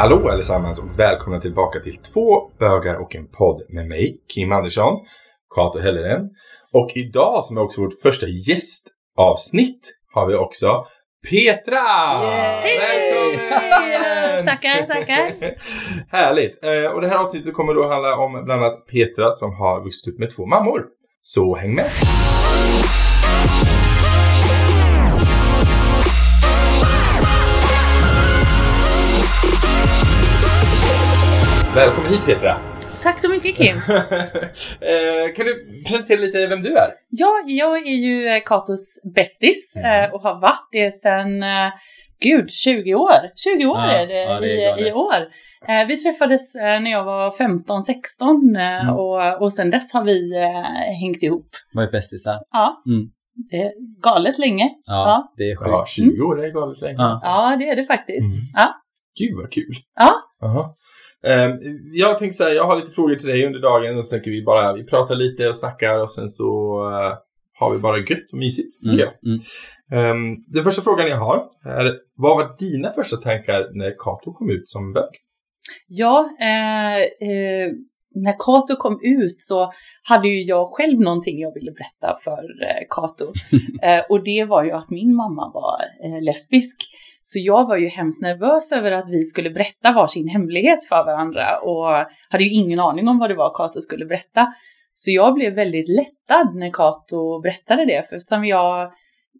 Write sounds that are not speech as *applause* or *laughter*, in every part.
Hallå allesammans och välkomna tillbaka till två bögar och en podd med mig, Kim Andersson, Kato Helleren. Och idag som är också vårt första gästavsnitt har vi också Petra! Välkommen! Tackar, tackar. *laughs* Härligt! Eh, och det här avsnittet kommer då handla om bland annat Petra som har vuxit upp med två mammor. Så häng med! Välkommen hit Petra! Tack så mycket Kim. *laughs* Eh, kan du presentera lite vem du är? Ja, jag är ju eh, Katos bästis Mm. eh, och har varit det sedan, gud, 20 år. 20 år Ja, är det, ja, det är i, i år. Vi träffades när jag var 15-16 eh, Mm. och, och sen dess har vi hängt ihop. Varit bästisar. Ja, Mm. det är galet länge. Ja, Ja. det är sjukt. Ja, 20 år är galet länge. Ja. Ja, det är det faktiskt. Mm. Ja. Gud vad kul! Ja. Aha. Ehm, jag tänkte säga, jag har lite frågor till dig under dagen och så tänker vi bara, vi pratar lite och snackar och sen så eh, har vi bara gött och mysigt. Mm. jag. Mm. Ehm, den första frågan jag har är, vad var dina första tankar när Kato kom ut som bög? Ja, eh, eh, när Kato kom ut så hade ju jag själv någonting jag ville berätta för eh, Kato. *laughs* eh, och det var ju att min mamma var eh, lesbisk. Så jag var ju hemskt nervös över att vi skulle berätta varsin hemlighet för varandra och hade ju ingen aning om vad det var Kato skulle berätta. Så jag blev väldigt lättad när Kato berättade det, för eftersom jag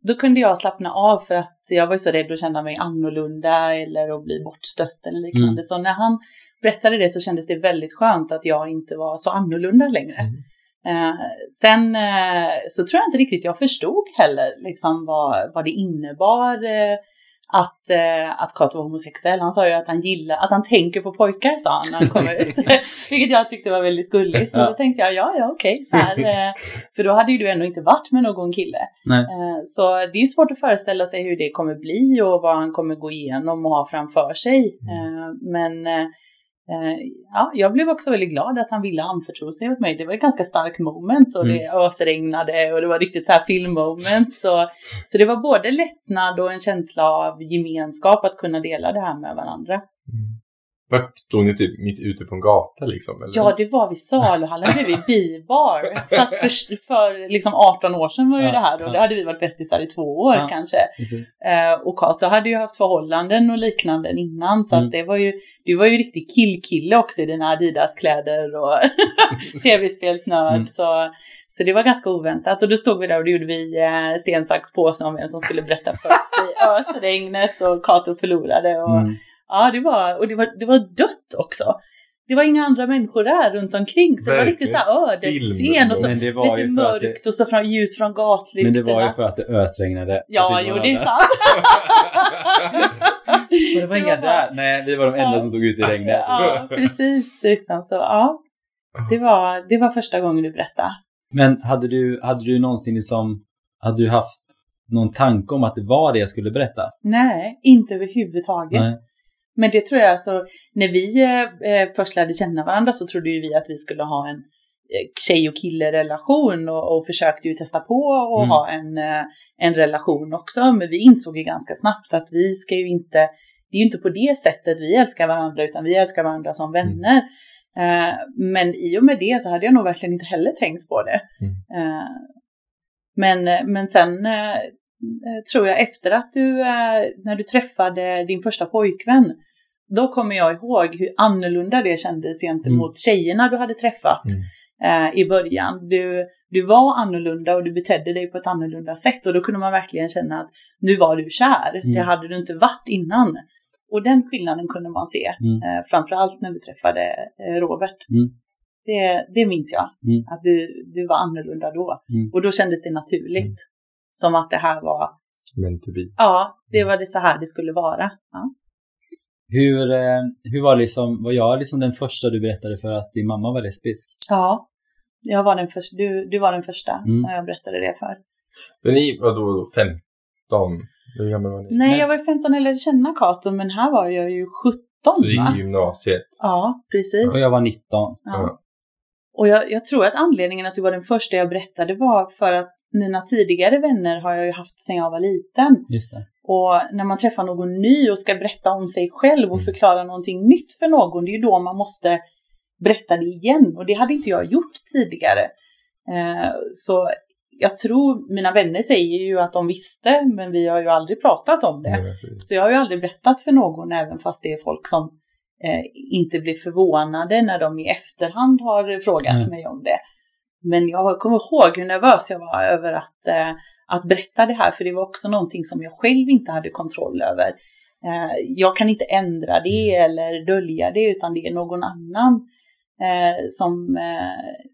då kunde jag slappna av för att jag var ju så rädd att känna mig annorlunda eller att bli bortstött eller liknande. Mm. Så när han berättade det så kändes det väldigt skönt att jag inte var så annorlunda längre. Mm. Eh, sen eh, så tror jag inte riktigt jag förstod heller liksom vad, vad det innebar eh, att, eh, att Kato var homosexuell. Han sa ju att han gillar, att han tänker på pojkar sa han när han kom ut. *laughs* *laughs* Vilket jag tyckte var väldigt gulligt. Och så tänkte jag, ja, ja, okej, så här. *laughs* Eh, för då hade ju du ändå inte varit med någon kille. Eh, Så det är ju svårt att föreställa sig hur det kommer bli och vad han kommer gå igenom och ha framför sig. Eh, Men eh, ja, jag blev också väldigt glad att han ville anförtro sig åt mig. Det var ett ganska starkt moment och det ösregnade och det var riktigt så här filmmoment. Så, så det var både lättnad och en känsla av gemenskap att kunna dela det här med varandra. Vart stod ni typ mitt ute på en gata liksom? Eller? Ja, det var vid saluhallen bredvid bibar. *laughs* Fast för, för liksom 18 år sedan var ju Ja, det här och ja. då hade vi varit bästisar i två år Ja. kanske. Eh, och Kato hade ju haft förhållanden och liknande innan så Mm. att det var ju, du var ju riktig killkille också i dina Adidas-kläder och *laughs* tv-spelsnörd. Mm. Så, så det var ganska oväntat och då stod vi där och då gjorde vi eh, sten, sax, påse om vem som skulle berätta först i *laughs* ösregnet och Kato förlorade. Och, Mm. Ja, det var, och det var, det var dött också. Det var inga andra människor där runt omkring. Så det var riktigt så här ödesscen och så det lite att det, mörkt och så från, ljus från gatlyktorna. men det var ju för att det ösregnade. Ja, vi jo, det är sant. *laughs* Men det var inga *laughs* där. Nej, vi var de enda Ja. som stod ute i regnet. *laughs* Ja, precis. Liksom. Så, ja, det, var, det var första gången du berättade. Men hade du, hade du någonsin liksom, hade du haft någon tanke om att det var det jag skulle berätta? Nej, inte överhuvudtaget. Nej. Men det tror jag, alltså, när vi eh, först lärde känna varandra så trodde ju vi att vi skulle ha en eh, tjej och kille-relation och, och försökte ju testa på och Mm. ha en, eh, en relation också. Men vi insåg ju ganska snabbt att vi ska ju inte, det är ju inte på det sättet vi älskar varandra utan vi älskar varandra som vänner. Eh, men i och med det så hade jag nog verkligen inte heller tänkt på det. Eh, men, men sen eh, eh, tror jag efter att du, eh, när du träffade din första pojkvän, då kommer jag ihåg hur annorlunda det kändes gentemot tjejerna du hade träffat eh, i början. Du, du var annorlunda och du betedde dig på ett annorlunda sätt och då kunde man verkligen känna att nu var du kär. Mm. Det hade du inte varit innan. Och den skillnaden kunde man se, Mm. eh, framförallt när du träffade eh, Robert. Mm. Det, det minns jag, Mm. att du, du var annorlunda då. Mm. Och då kändes det naturligt. Som att det här var, Meant to be. ja, det var det så här det skulle vara. Ja. Hur, eh, hur var liksom, var jag liksom den första du berättade för att din mamma var lesbisk? ja. Jag var den första, du, du var den första Mm. som jag berättade det för. Men ni var då, då 15? Hur gammal var ni? Nej, jag var ju 15 eller känna Kato, men här var jag ju 17 Så du gick i gymnasiet? Ja, precis. Och jag var 19. Ja. Och jag, jag tror att anledningen att du var den första jag berättade var för att mina tidigare vänner har jag ju haft sedan jag var liten. Just det. Och när man träffar någon ny och ska berätta om sig själv och Mm. förklara någonting nytt för någon, det är ju då man måste berätta det igen. Och det hade inte jag gjort tidigare. Eh, så jag tror, mina vänner säger ju att de visste, men vi har ju aldrig pratat om det. Nej. Så jag har ju aldrig berättat för någon, även fast det är folk som eh, inte blir förvånade när de i efterhand har frågat Mm. mig om det. Men jag kommer ihåg hur nervös jag var över att, eh, att berätta det här, för det var också någonting som jag själv inte hade kontroll över. Eh, jag kan inte ändra det eller dölja det, utan det är någon annan eh, som, eh,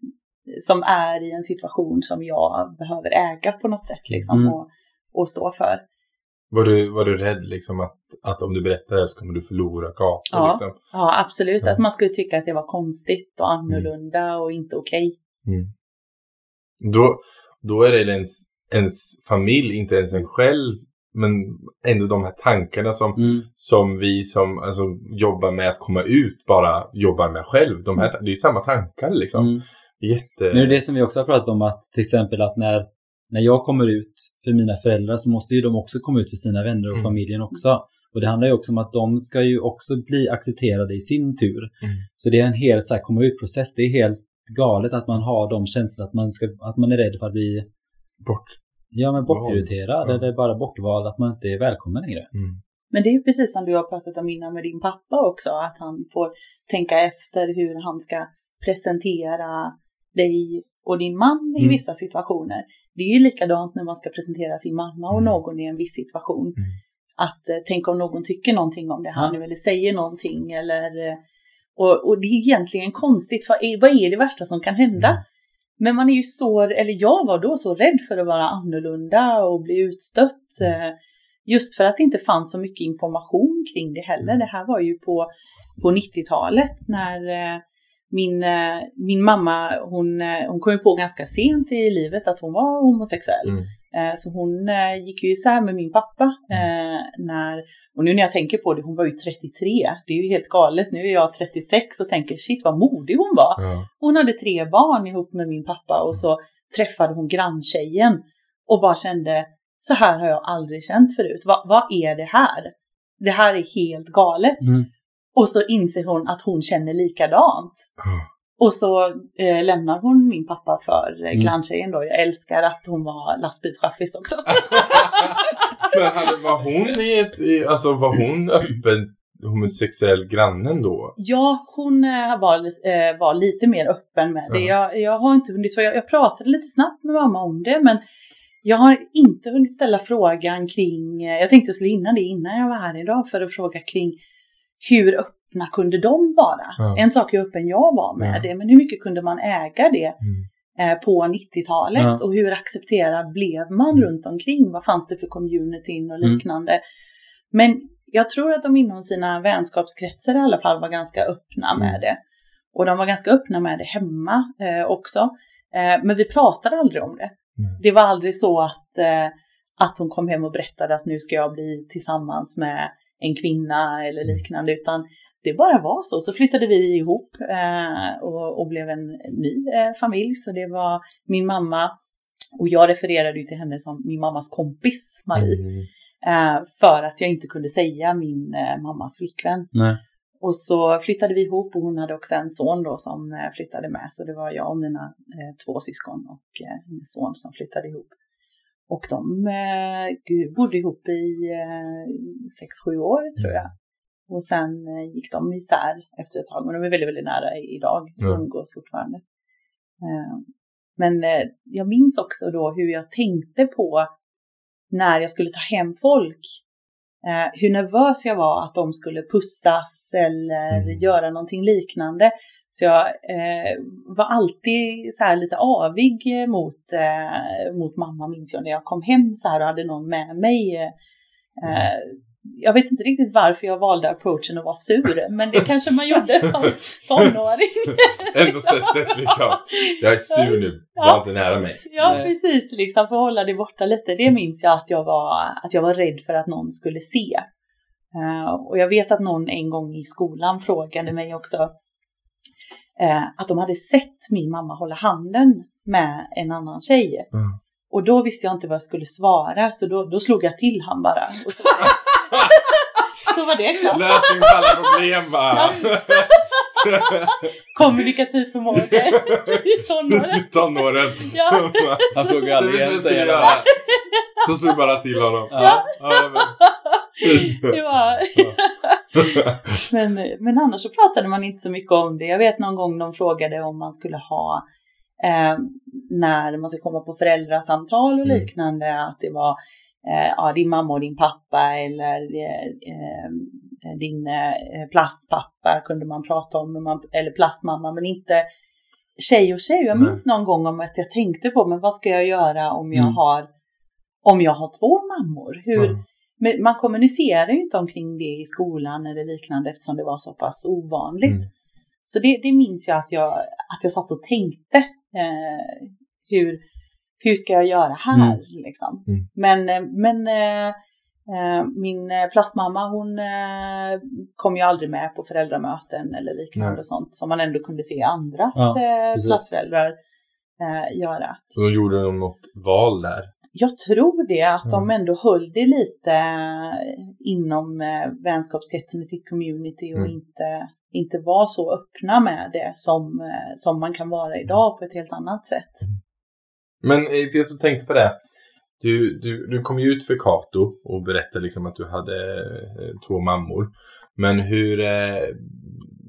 som är i en situation som jag behöver äga på något sätt liksom, Mm. och, och stå för. Var, du, var du rädd liksom att, att om du berättar det här så kommer du förlora Cato? Ja. Liksom? Ja, absolut. Ja. Att man skulle tycka att det var konstigt och annorlunda och inte okej. Mm. Då, då är det ens, ens familj, inte ens en själv, men ändå de här tankarna som, Mm. som vi som alltså, jobbar med att komma ut bara jobbar med själv. De här, det är ju samma tankar liksom. Mm. Jätte... Nu är det som vi också har pratat om att till exempel att när, när jag kommer ut för mina föräldrar så måste ju de också komma ut för sina vänner och Mm. familjen också. Och det handlar ju också om att de ska ju också bli accepterade i sin tur. Mm. Så det är en hel så här, komma ut-process. Det är helt galet att man har de känslorna att man, ska, att man är rädd för att bli Bort. ja, men bortprioriterad Ja. eller bara bortvald, att man inte är välkommen längre. Mm. Men det är ju precis som du har pratat om innan med din pappa också, att han får tänka efter hur han ska presentera dig och din man i Mm. vissa situationer. Det är ju likadant när man ska presentera sin mamma och Mm. någon i en viss situation. Mm. Att eh, tänka om någon tycker någonting om det här Ja. nu eller säger någonting eller eh, och, och det är egentligen konstigt, vad är, vad är det värsta som kan hända? Mm. Men man är ju så, eller jag var då så rädd för att vara annorlunda och bli utstött. eh, Just för att det inte fanns så mycket information kring det heller. Mm. Det här var ju på, på 90-talet när eh, min, eh, min mamma, hon, hon kom ju på ganska sent i livet att hon var homosexuell. Mm. Eh, Så hon eh, gick ju isär med min pappa. eh, När, och nu när jag tänker på det, hon var ju 33. Det är ju helt galet. Nu är jag 36 och tänker shit vad modig hon var. Ja. Hon hade tre barn ihop med min pappa och så träffade hon granntjejen och bara kände så här har jag aldrig känt förut. Va, vad är det här? Det här är helt galet. Mm. Och så inser hon att hon känner likadant. Ja. Och så eh, lämnar hon min pappa för eh, Mm. granntjejen då. Jag älskar att hon var lastbilschaffis också. *laughs* Men hade, var hon i ett, i, alltså var hon öppen homosexuell grannen då? Ja, hon eh, var, eh, var lite mer öppen med det. Jag, jag har inte hunnit, jag, jag pratade lite snabbt med mamma om det, men jag har inte hunnit ställa frågan kring, eh, jag tänkte jag skulle innan det, innan jag var här idag, för att fråga kring hur öppna kunde de vara? Ja. En sak är hur öppen jag var med Ja. det, men hur mycket kunde man äga det Mm. eh, på 90-talet? Ja. Och hur accepterad blev man Mm. runt omkring? Vad fanns det för communityn och Mm. liknande? Men jag tror att de inom sina vänskapskretsar i alla fall var ganska öppna med Mm. det. Och de var ganska öppna med det hemma eh, också. Eh, men vi pratade aldrig om det. Mm. Det var aldrig så att, eh, att hon kom hem och berättade att nu ska jag bli tillsammans med en kvinna eller Mm. liknande, utan det bara var så. Så flyttade vi ihop eh, och, och blev en ny eh, familj. Så det var min mamma, och jag refererade ju till henne som min mammas kompis, Marie. Mm. Eh, för att jag inte kunde säga min eh, mammas flickvän. Nej. Och så flyttade vi ihop och hon hade också en son då som eh, flyttade med. Så det var jag och mina eh, två syskon och hennes son som flyttade ihop. Och de eh, bodde ihop i sex, sju år tror jag. Och sen eh, gick de isär efter ett tag. Men de är väldigt, väldigt nära idag. De umgås fortfarande. Eh, men eh, jag minns också då hur jag tänkte på när jag skulle ta hem folk. Hur nervös jag var att de skulle pussas eller Mm. göra någonting liknande. Så jag var alltid så lite avig mot, mot mamma minns jag när jag kom hem så här och hade någon med mig. Eh, jag vet inte riktigt varför jag valde approachen att vara sur, men det kanske man gjorde *laughs* som tonåring. Ändå sättet liksom. Jag är sur nu, var Ja. inte nära mig. Ja, Nej. precis, liksom för att hålla det borta lite. Det minns jag att jag var, att jag var rädd för att någon skulle se. Eh, och jag vet att någon en gång i skolan frågade mig också eh, att de hade sett min mamma hålla handen med en annan tjej. Mm. Och då visste jag inte vad jag skulle svara så då, då slog jag till han bara. Så, var det klart. Lösning på alla problem bara. Kommunikativ förmåga i tonåren. Tonåren. Ja. Han frågar aldrig Det är igen, göra. Så du bara till honom. Ja. Ja, men- Det var... men, men annars så pratade man inte så mycket om det. Jag vet någon gång de frågade om man skulle ha eh, när man ska komma på föräldrasamtal och Mm. liknande, att det var eh, ja, din mamma och din pappa eller eh, eh, din eh, plastpappa kunde man prata om, man, eller plastmamma, men inte tjej och tjej. Jag minns någon gång om att jag tänkte på, men vad ska jag göra om jag Mm. har om jag har två mammor? Hur, Mm. men man kommunicerar ju inte omkring det i skolan eller liknande eftersom det var så pass ovanligt. Mm. Så det, det minns jag att jag, att jag satt och tänkte. Eh, hur, hur ska jag göra här? Mm. Liksom. Mm. Men, eh, men eh, min plastmamma hon eh, kom ju aldrig med på föräldramöten eller liknande Nej. och sånt som man ändå kunde se andras Ja, precis. plastföräldrar göra. Så de gjorde de något val där. Jag tror det, att de Mm. ändå höll det lite inom vänskapskretsen i sitt community och Mm. inte, inte var så öppna med det som, som man kan vara idag på ett helt annat sätt. Men eh, jag så tänkte på det. Du, du, du kom ju ut för Kato och berättade liksom att du hade eh, två mammor. Men hur eh,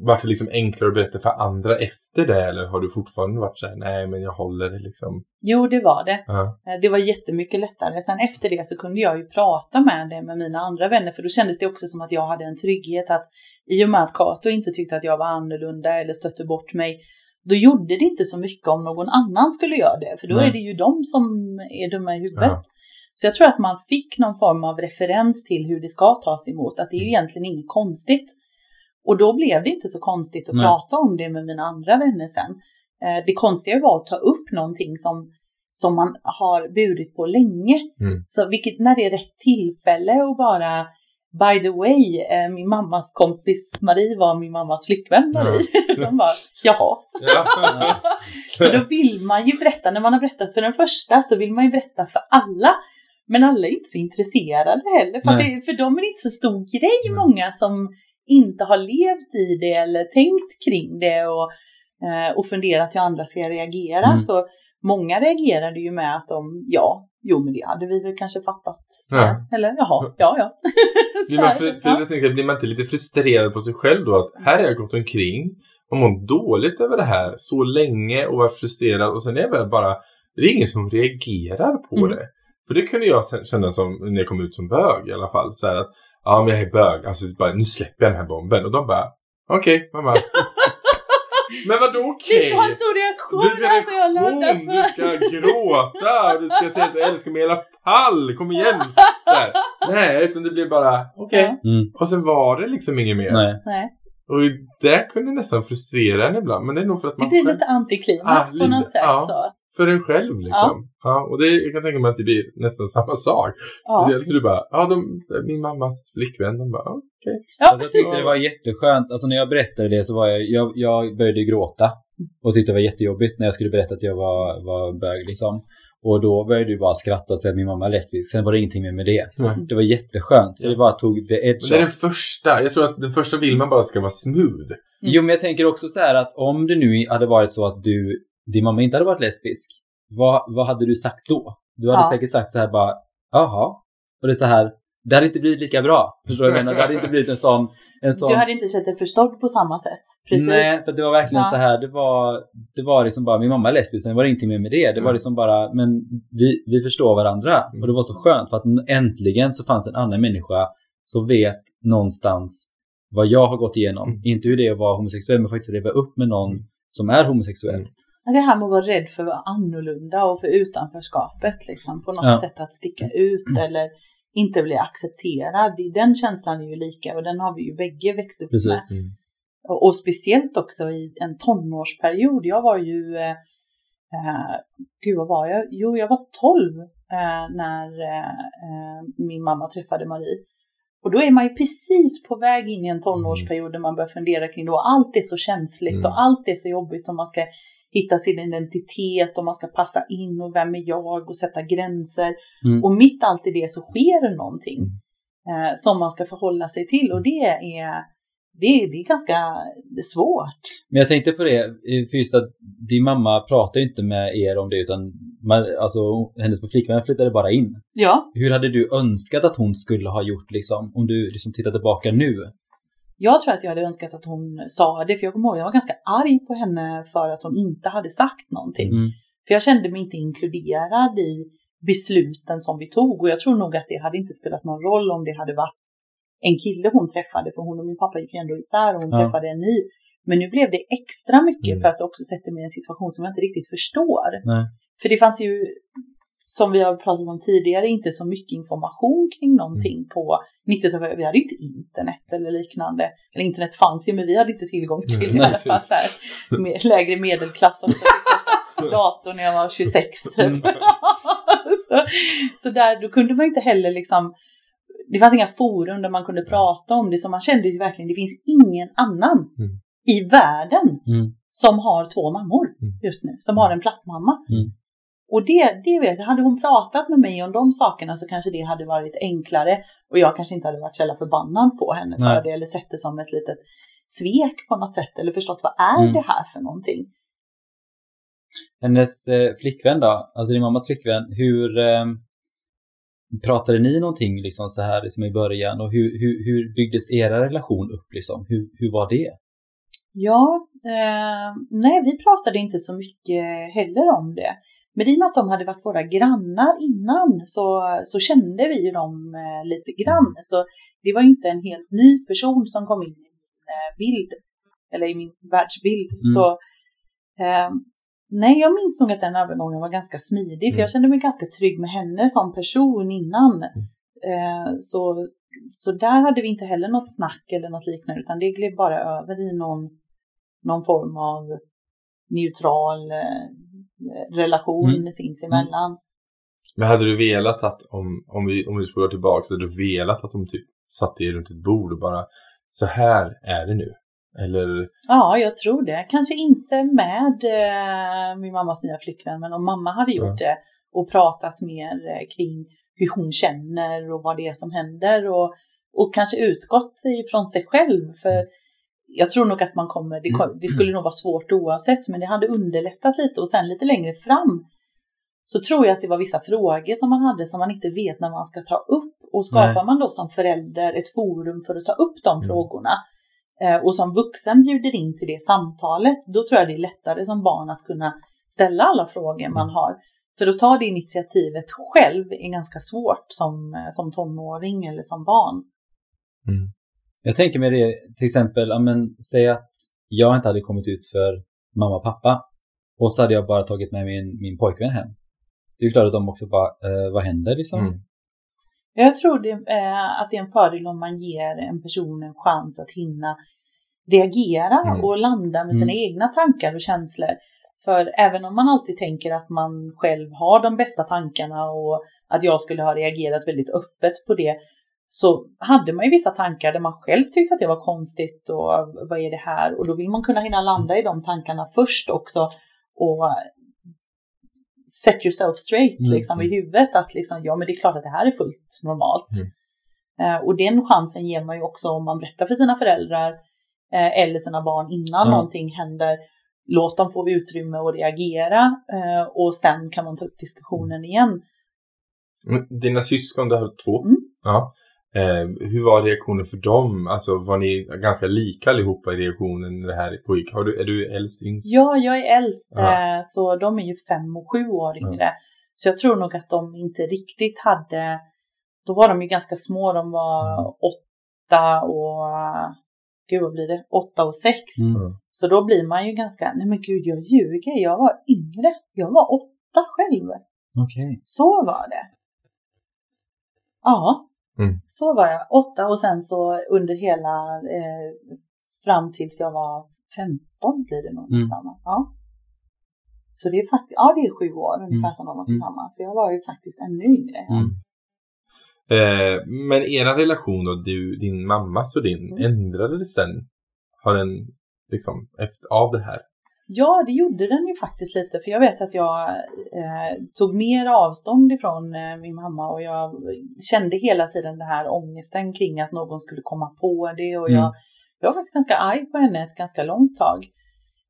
var det liksom enklare att berätta för andra efter det? Eller har du fortfarande varit så här, nej men jag håller det liksom? Jo, det var det. Ja. Eh, Det var jättemycket lättare. Sen efter det så kunde jag ju prata med det med mina andra vänner, för då kändes det också som att jag hade en trygghet att i och med att Kato inte tyckte att jag var annorlunda eller stötte bort mig, då gjorde det inte så mycket om någon annan skulle göra det, för då Nej. är det ju de som är dumma i huvudet. Ja. Så jag tror att man fick någon form av referens till hur det ska tas emot, att det är ju egentligen inget konstigt. Och då blev det inte så konstigt att Nej. prata om det med mina andra vänner sen. Eh, Det konstiga var att ta upp någonting som, som man har burit på länge. Mm. Så vilket, när det är rätt tillfälle och bara By the way, eh, min mammas kompis Marie var min mammas flickvän Marie. *laughs* De bara, jaha. Ja. *laughs* Så då vill man ju berätta, när man har berättat för den första så vill man ju berätta för alla. Men alla är inte så intresserade heller, för, det, för dem är det inte så stor grej, Mm. många som inte har levt i det eller tänkt kring det och, eh, och funderat hur andra ska reagera. Mm. Så många reagerade ju med att de, ja, jo men det hade vi väl kanske fattat. Ja. Eller jaha, ja ja. *laughs* Blir man, för, för ja. jag tänker, blir man inte lite frustrerad på sig själv då? Att här har jag gått omkring och mått dåligt över det här så länge och varit frustrerad och sen är väl bara, det är ingen som reagerar på Mm. det. För det kunde jag känna som när jag kom ut som bög i alla fall. Så här att, ja men jag är bög, alltså bara, nu släpper jag den här bomben. Och de bara, okej mamma. *laughs* men vadå Vi okej? ska ha en stor reaktion Du ska här så jag har laddat reaktion, du ska gråta, du ska säga att du älskar mig i alla fall, kom igen! Så här. Nej, utan det blir bara, okej. Ja. Mm. Och sen var det liksom inget mer. Nej. Nej, Och det kunde nästan frustrera en ibland, men det är nog för att det man blir själv, lite antiklimax Ah, på lite, något sätt. ja. Så. För en själv liksom. Ja. och det, jag kan tänka mig att det blir nästan *laughs* samma sak. Ja. Speciellt för du bara, ja, de, min mammas flickvän, de bara, ja, okej. Ja. Alltså jag tyckte det var jätteskönt. Alltså när jag berättade det så var jag, jag, jag började gråta. Och tyckte det var jättejobbigt när jag skulle berätta att jag var, var bög liksom. Och då började du bara skratta och säga att min mamma är lesbisk. Sen var det ingenting mer med det. Nej. Det var jätteskönt. För Ja. det bara tog the edge Men det är den första. Jag tror att den första vill man bara ska vara smooth. Jo, men jag tänker också så här att om det nu hade varit så att du, din mamma inte hade varit lesbisk. Vad, vad hade du sagt då? Du hade Ja. säkert sagt så här bara, jaha. Och det är så här, det hade inte blivit lika bra. Förstår du vad jag menar? Det hade inte blivit en sån... En sån Du hade inte sett dig förstådd på samma sätt. Precis. Nej, för det var verkligen Ja. så här, det var, det var liksom bara, min mamma är lesbisk, sen var det ingenting mer med det. Det var Mm. liksom bara, men vi, vi förstår varandra. Mm. Och det var så skönt för att äntligen så fanns en annan människa som vet någonstans vad jag har gått igenom. Mm. Inte hur det är att vara homosexuell, men faktiskt leva upp med någon Mm. som är homosexuell. Mm. Det här med att vara rädd för att vara annorlunda och för utanförskapet, liksom, på något Ja. sätt att sticka ut eller inte bli accepterad. Den känslan är ju lika och den har vi ju bägge växt upp med. Precis. Mm. Och, och speciellt också i en tonårsperiod. Jag var ju, eh, eh, gud vad var jag? Jo, jag var 12 eh, när eh, eh, min mamma träffade Marie. Och då är man ju precis på väg in i en tonårsperiod där man börjar fundera kring då allt är så känsligt Mm. och allt är så jobbigt och man ska hitta sin identitet och man ska passa in och vem är jag och sätta gränser. Mm. Och mitt allt i det så sker det någonting Mm. eh, som man ska förhålla sig till och det är, det, det är ganska svårt. Men jag tänkte på det, eh, för just att din mamma pratar ju inte med er om det utan man, alltså, hennes flickvän flyttade bara in. Ja, Hur hade du önskat att hon skulle ha gjort liksom, om du liksom tittar tillbaka nu? Jag tror att jag hade önskat att hon sa det, för jag kommer ihåg jag var ganska arg på henne för att hon inte hade sagt någonting. Mm. För jag kände mig inte inkluderad i besluten som vi tog och jag tror nog att det hade inte spelat någon roll om det hade varit en kille hon träffade, för hon och min pappa gick ju ändå isär och hon Ja. träffade en ny. Men nu blev det extra mycket Mm. för att det också sätter mig i en situation som jag inte riktigt förstår. Nej. För det fanns ju, som vi har pratat om tidigare, inte så mycket information kring någonting Mm. på 90-talet. Vi hade inte internet eller liknande. Eller internet fanns ju, men vi hade inte tillgång till Nej, i alla fall så här, med, lägre medelklass. första *laughs* datorn när jag var 26 typ. Mm. *laughs* så, så där, då kunde man inte heller liksom det fanns inga forum där man kunde prata om det, så man kände ju verkligen det finns ingen annan Mm. i världen Mm. som har två mammor Mm. just nu, som har en plastmamma. Mm. Och det, det vet jag, hade hon pratat med mig om de sakerna så kanske det hade varit enklare och jag kanske inte hade varit så förbannad på henne för Nej. det eller sett det som ett litet svek på något sätt eller förstått vad är Mm. det här för någonting. Hennes eh, flickvän då, alltså din mammas flickvän, hur eh, pratade ni någonting liksom så här liksom i början och hur, hur, hur byggdes era relation upp liksom? Hur, hur var det? Ja, eh, nej vi pratade inte så mycket heller om det. Men i och med att de hade varit våra grannar innan så, så kände vi ju dem eh, lite grann. Så det var ju inte en helt ny person som kom in i min eh, bild, eller i min världsbild. Mm. Så eh, nej, jag minns nog att den övergången var ganska smidig, för Mm. jag kände mig ganska trygg med henne som person innan. Eh, så, så där hade vi inte heller något snack eller något liknande, utan det gled bara över i någon, någon form av neutral eh, relation Mm. sinsemellan. Men hade du velat att, om, om vi, om vi spolar tillbaka, så hade du velat att de typ satte er runt ett bord och bara så här är det nu? Eller, Ja, jag tror det. Kanske inte med eh, min mammas nya flickvän, men om mamma hade gjort det och pratat mer eh, kring hur hon känner och vad det är som händer och, och kanske utgått ifrån sig själv. För jag tror nog att man kommer, det, kom- det skulle nog vara svårt oavsett, men det hade underlättat lite och sen lite längre fram så tror jag att det var vissa frågor som man hade som man inte vet när man ska ta upp. Och skapar Nej. man då som förälder ett forum för att ta upp de Mm. frågorna eh, och som vuxen bjuder in till det samtalet, då tror jag det är lättare som barn att kunna ställa alla frågor man Mm. har. För att ta det initiativet själv är ganska svårt som, eh, som tonåring eller som barn. Jag tänker mig det, till exempel, ja, men, säg att jag inte hade kommit ut för mamma och pappa och så hade jag bara tagit med min, min pojkvän hem. Det är ju klart att de också bara, eh, vad händer liksom? Mm. Jag tror det, eh, att det är en fördel om man ger en person en chans att hinna reagera Mm. och landa med sina Mm. egna tankar och känslor. För även om man alltid tänker att man själv har de bästa tankarna och att jag skulle ha reagerat väldigt öppet på det, så hade man ju vissa tankar där man själv tyckte att det var konstigt och vad är det här? Och då vill man kunna hinna landa i de tankarna först också och set yourself straight Mm, liksom i huvudet att liksom, ja men det är klart att det här är fullt normalt. Eh, och den chansen ger man ju också om man berättar för sina föräldrar eh, eller sina barn innan Ja. någonting händer. Låt dem få utrymme att reagera eh, och sen kan man ta upp diskussionen igen. Men Dina syskon, du har två. Mm. Ja. Eh, hur var reaktionen för dem? Alltså var ni ganska lika allihopa i reaktionen när det här pågick? Har du, är du äldst, yngst? Ja, jag är äldst Ja. eh, så de är ju fem och sju år yngre. Så jag tror nog att de inte riktigt hade, då var de ju ganska små, de var Mm. åtta och, gud vad blir det, åtta och sex. Mm. Så då blir man ju ganska, nej men gud jag ljuger, jag var yngre, jag var åtta själv. Okej. Så var det. Ja, Mm. så var jag. Åtta och sen så under hela, eh, fram tills jag var 15 blir det nog Mm. nästan. Ja. Så det är faktiskt, ja det är sju år ungefär Mm. som de var Mm. tillsammans. Så jag var ju faktiskt ännu yngre. Ja. Eh, men era relation då, du, din mammas och din, Mm. ändrade det sen? Har den liksom, efter, av det här? Ja, det gjorde den ju faktiskt lite. För jag vet att jag eh, tog mer avstånd ifrån eh, min mamma och jag kände hela tiden den här ångesten kring att någon skulle komma på det. Och jag, Mm. jag var faktiskt ganska arg på henne ett ganska långt tag.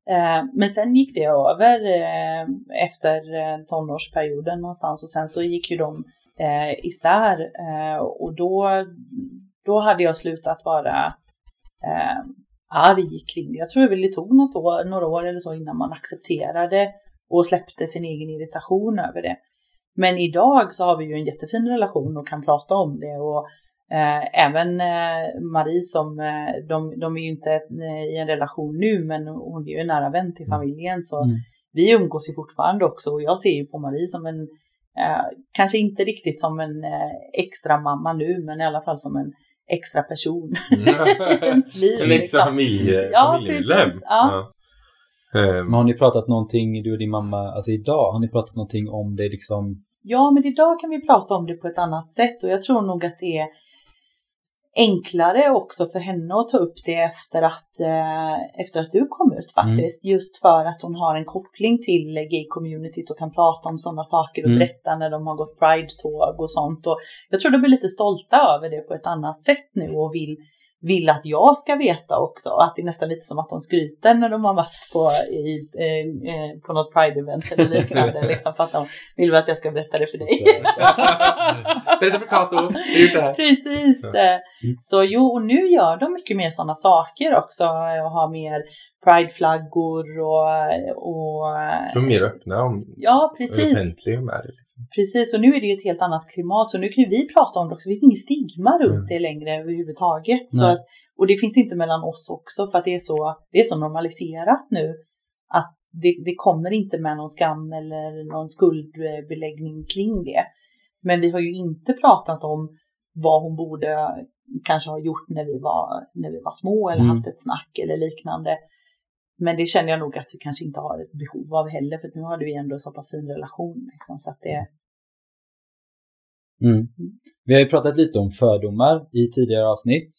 Eh, men sen gick det över eh, efter eh, tonårsperioden någonstans och sen så gick ju de eh, isär eh, och då, då hade jag slutat vara arg kring det. Jag tror väl det tog något år, några år eller så innan man accepterade och släppte sin egen irritation över det. Men idag så har vi ju en jättefin relation och kan prata om det och eh, även eh, Marie som, eh, de, de är ju inte eh, i en relation nu men hon är ju en nära vän till familjen så Mm. vi umgås ju fortfarande också och jag ser ju på Marie som en, eh, kanske inte riktigt som en eh, extra mamma nu men i alla fall som en extra person i ens liv. en extra liksom. familje, Ja, familjemedlem. precis, ja. Ehm, Men har ni pratat någonting, du och din mamma, alltså idag, har ni pratat någonting om det liksom? Ja, men idag kan vi prata om det på ett annat sätt och jag tror nog att det är enklare också för henne att ta upp det efter att, eh, efter att du kom ut faktiskt. Just för att hon har en koppling till gay-communityt och kan prata om sådana saker och Mm. berätta när de har gått pride-tåg och sånt. Och jag tror de blir lite stolta över det på ett annat sätt nu och vill, vill att jag ska veta också. Att det är nästan lite som att de skryter när de har varit på, i, eh, eh, på något pride-event eller liknande. *laughs* liksom, för att de vill att jag ska berätta det för dig. *laughs* Berätta för Kato, gjort det här. Precis. Ja. Eh, Så jo, och nu gör de mycket mer sådana saker också. Och har mer prideflaggor och, och De är mer öppna om ja, precis. offentliga med det. Liksom. Precis, och nu är det ju ett helt annat klimat. Så nu kan ju vi prata om det också. Det finns inget stigma runt Mm. det längre överhuvudtaget. Så att, och det finns inte mellan oss också för att det är så, det är så normaliserat nu. Att det, det kommer inte med någon skam eller någon skuldbeläggning kring det. Men vi har ju inte pratat om vad hon borde kanske ha gjort när vi var, när vi var små eller Mm. haft ett snack eller liknande. Men det känner jag nog att vi kanske inte har ett behov av heller för nu hade vi ändå så pass fin relation. Liksom, så att det, Mm. Vi har ju pratat lite om fördomar i tidigare avsnitt.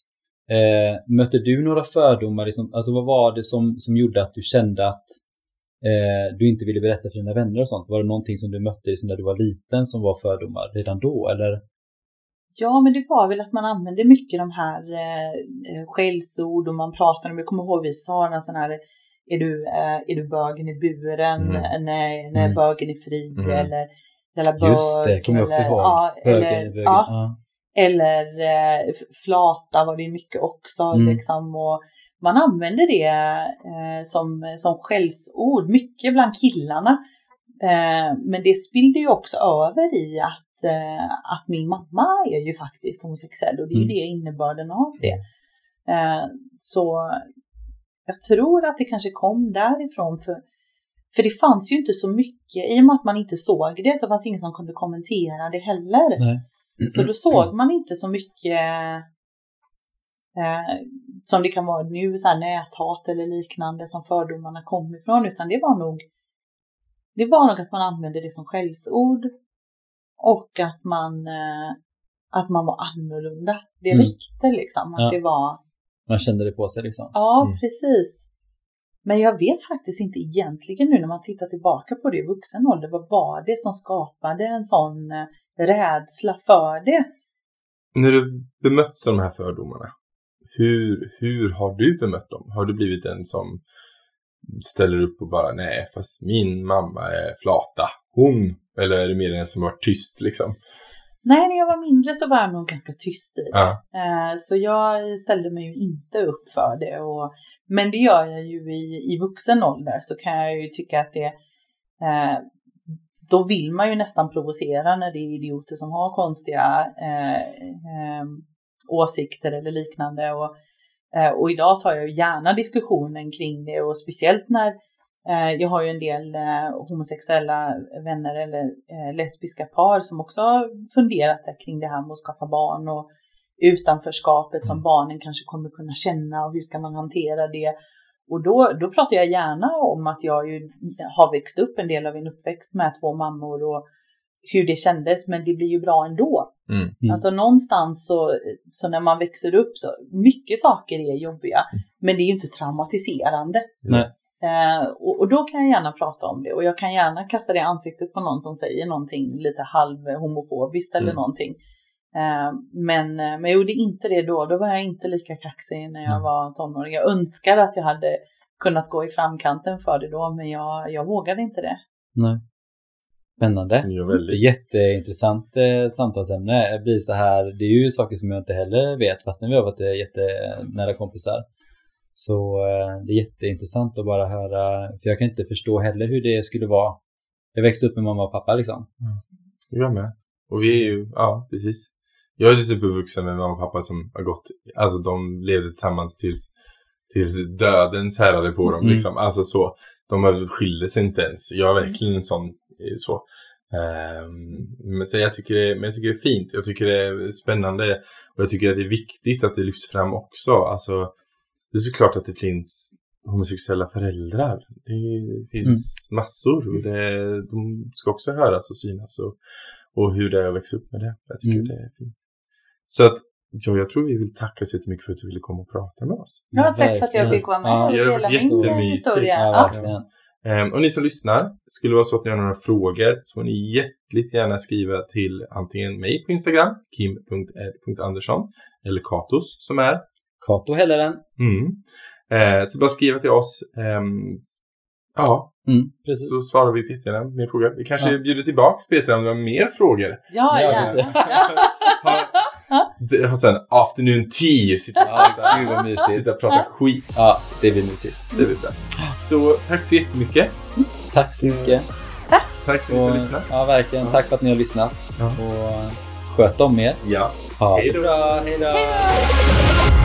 Eh, mötte du några fördomar? Liksom, alltså vad var det som, som gjorde att du kände att eh, du inte ville berätta för dina vänner och sånt? Var det någonting som du mötte liksom när du var liten som var fördomar redan då? Eller? Ja, men det var väl att man använde mycket de här eh, eh, skällsord och man pratade om, jag kommer ihåg vi sa en sån här, är du, eh, är du bögen i buren? Mm. Eh, Nej, nej Mm. bögen är fri Mm. eller jävla bög. Just det, kommer jag också eller, ihåg. Ja, Bögen eller, bögen. ja, Ja. eller eh, flata var det mycket också. Mm. Liksom, och man använde det eh, som, som skällsord, mycket bland killarna. Eh, men det spillde ju också över i att, eh, att min mamma är ju faktiskt homosexuell och det är ju Mm. det innebörden av det. Eh, så jag tror att det kanske kom därifrån. För, för det fanns ju inte så mycket, i och med att man inte såg det så fanns det ingen som kunde kommentera det heller. Nej. Så då såg man inte så mycket eh, som det kan vara nu, så här näthat eller liknande som fördomarna kom ifrån, utan det var nog det var nog att man använde det som skällsord och att man, eh, att man var annorlunda. Det Mm. liksom. Att Ja. det var, Man kände det på sig liksom. ja Mm. precis. Men jag vet faktiskt inte egentligen nu när man tittar tillbaka på det i vuxen ålder, vad var det som skapade en sån eh, rädsla för det? När du bemötts av de här fördomarna, hur, hur har du bemött dem? Har du blivit en som ställer upp och bara nej, fast min mamma är flata. Hon. Eller är det mer en som varit tyst liksom? Nej, när jag var mindre så var jag nog ganska tyst i det. Ja. Eh, Så jag ställde mig ju inte upp för det. Och, men det gör jag ju i, i vuxen ålder så kan jag ju tycka att det eh, då vill man ju nästan provocera när det är idioter som har konstiga eh, eh, åsikter eller liknande. Och, och idag tar jag ju gärna diskussionen kring det och speciellt när jag har ju en del eh, homosexuella vänner eller eh, lesbiska par som också har funderat kring det här med att skaffa barn och utanförskapet som barnen kanske kommer kunna känna och hur ska man hantera det. Och då, då pratar jag gärna om att jag ju har växt upp en del av en uppväxt med två mammor och hur det kändes, men det blir ju bra ändå. Mm. Mm. Alltså någonstans så, så när man växer upp så, mycket saker är jobbiga, men det är ju inte traumatiserande. Nej. Eh, och, och, då kan jag gärna prata om det och jag kan gärna kasta det i ansiktet på någon som säger någonting lite halvhomofobiskt eller mm. någonting. Eh, men, eh, men jag gjorde inte det då, då var jag inte lika kaxig när jag mm. var tonåring. Jag önskar att jag hade kunnat gå i framkanten för det då, men jag, jag vågade inte det. Nej. Spännande. Ja, väldigt. Jätteintressant eh, samtalsämne. Det blir så här, det är ju saker som jag inte heller vet fastän vi har varit eh, jättenära kompisar. Så eh, det är jätteintressant att bara höra, för jag kan inte förstå heller hur det skulle vara. Jag växte upp med mamma och pappa liksom. Mm. Jag med. Och vi är ju, ja precis. Jag är typ uppvuxen med mamma och pappa som har gått, alltså de levde tillsammans tills, tills döden särade på dem mm. liksom. Alltså så, de skilde sig inte ens. Jag är verkligen en sån, eh, så. Um, men, så jag tycker det, men jag tycker det är fint, jag tycker det är spännande och jag tycker att det är viktigt att det lyfts fram också. Alltså, det är såklart att det finns homosexuella föräldrar. Det finns mm. massor. Och det, de ska också höras och synas. Och, och hur det är att växa upp med det. Jag tycker mm. det är fint. Så att ja, jag tror vi vill tacka så mycket för att du ville komma och prata med oss. Ja, tack för att jag fick vara med ja, och dela min historia. Ja, Um, och ni som lyssnar, skulle det vara så att ni har några frågor så får ni jätteligt gärna skriva till antingen mig på Instagram, kim.r.andersson, eller Katos som är Kato Helleren. Mm. Eh, så bara skriva till oss. Um, ja, mm, precis. så svarar vi Peter mer frågor. Vi kanske ja. bjuder tillbaka Peter om du har mer frågor. Ja, ja. *laughs* har, sen afternoon tea, sitta, ja, sitta och prata skit. Ja, det blir mysigt. Det blir bra. Så tack så jättemycket. Tack så mycket. Tack. Tack för att ni har lyssnat. Ja, verkligen. Tack för att ni har lyssnat. Och sköt om er. Ja. Ha det bra. Hej då.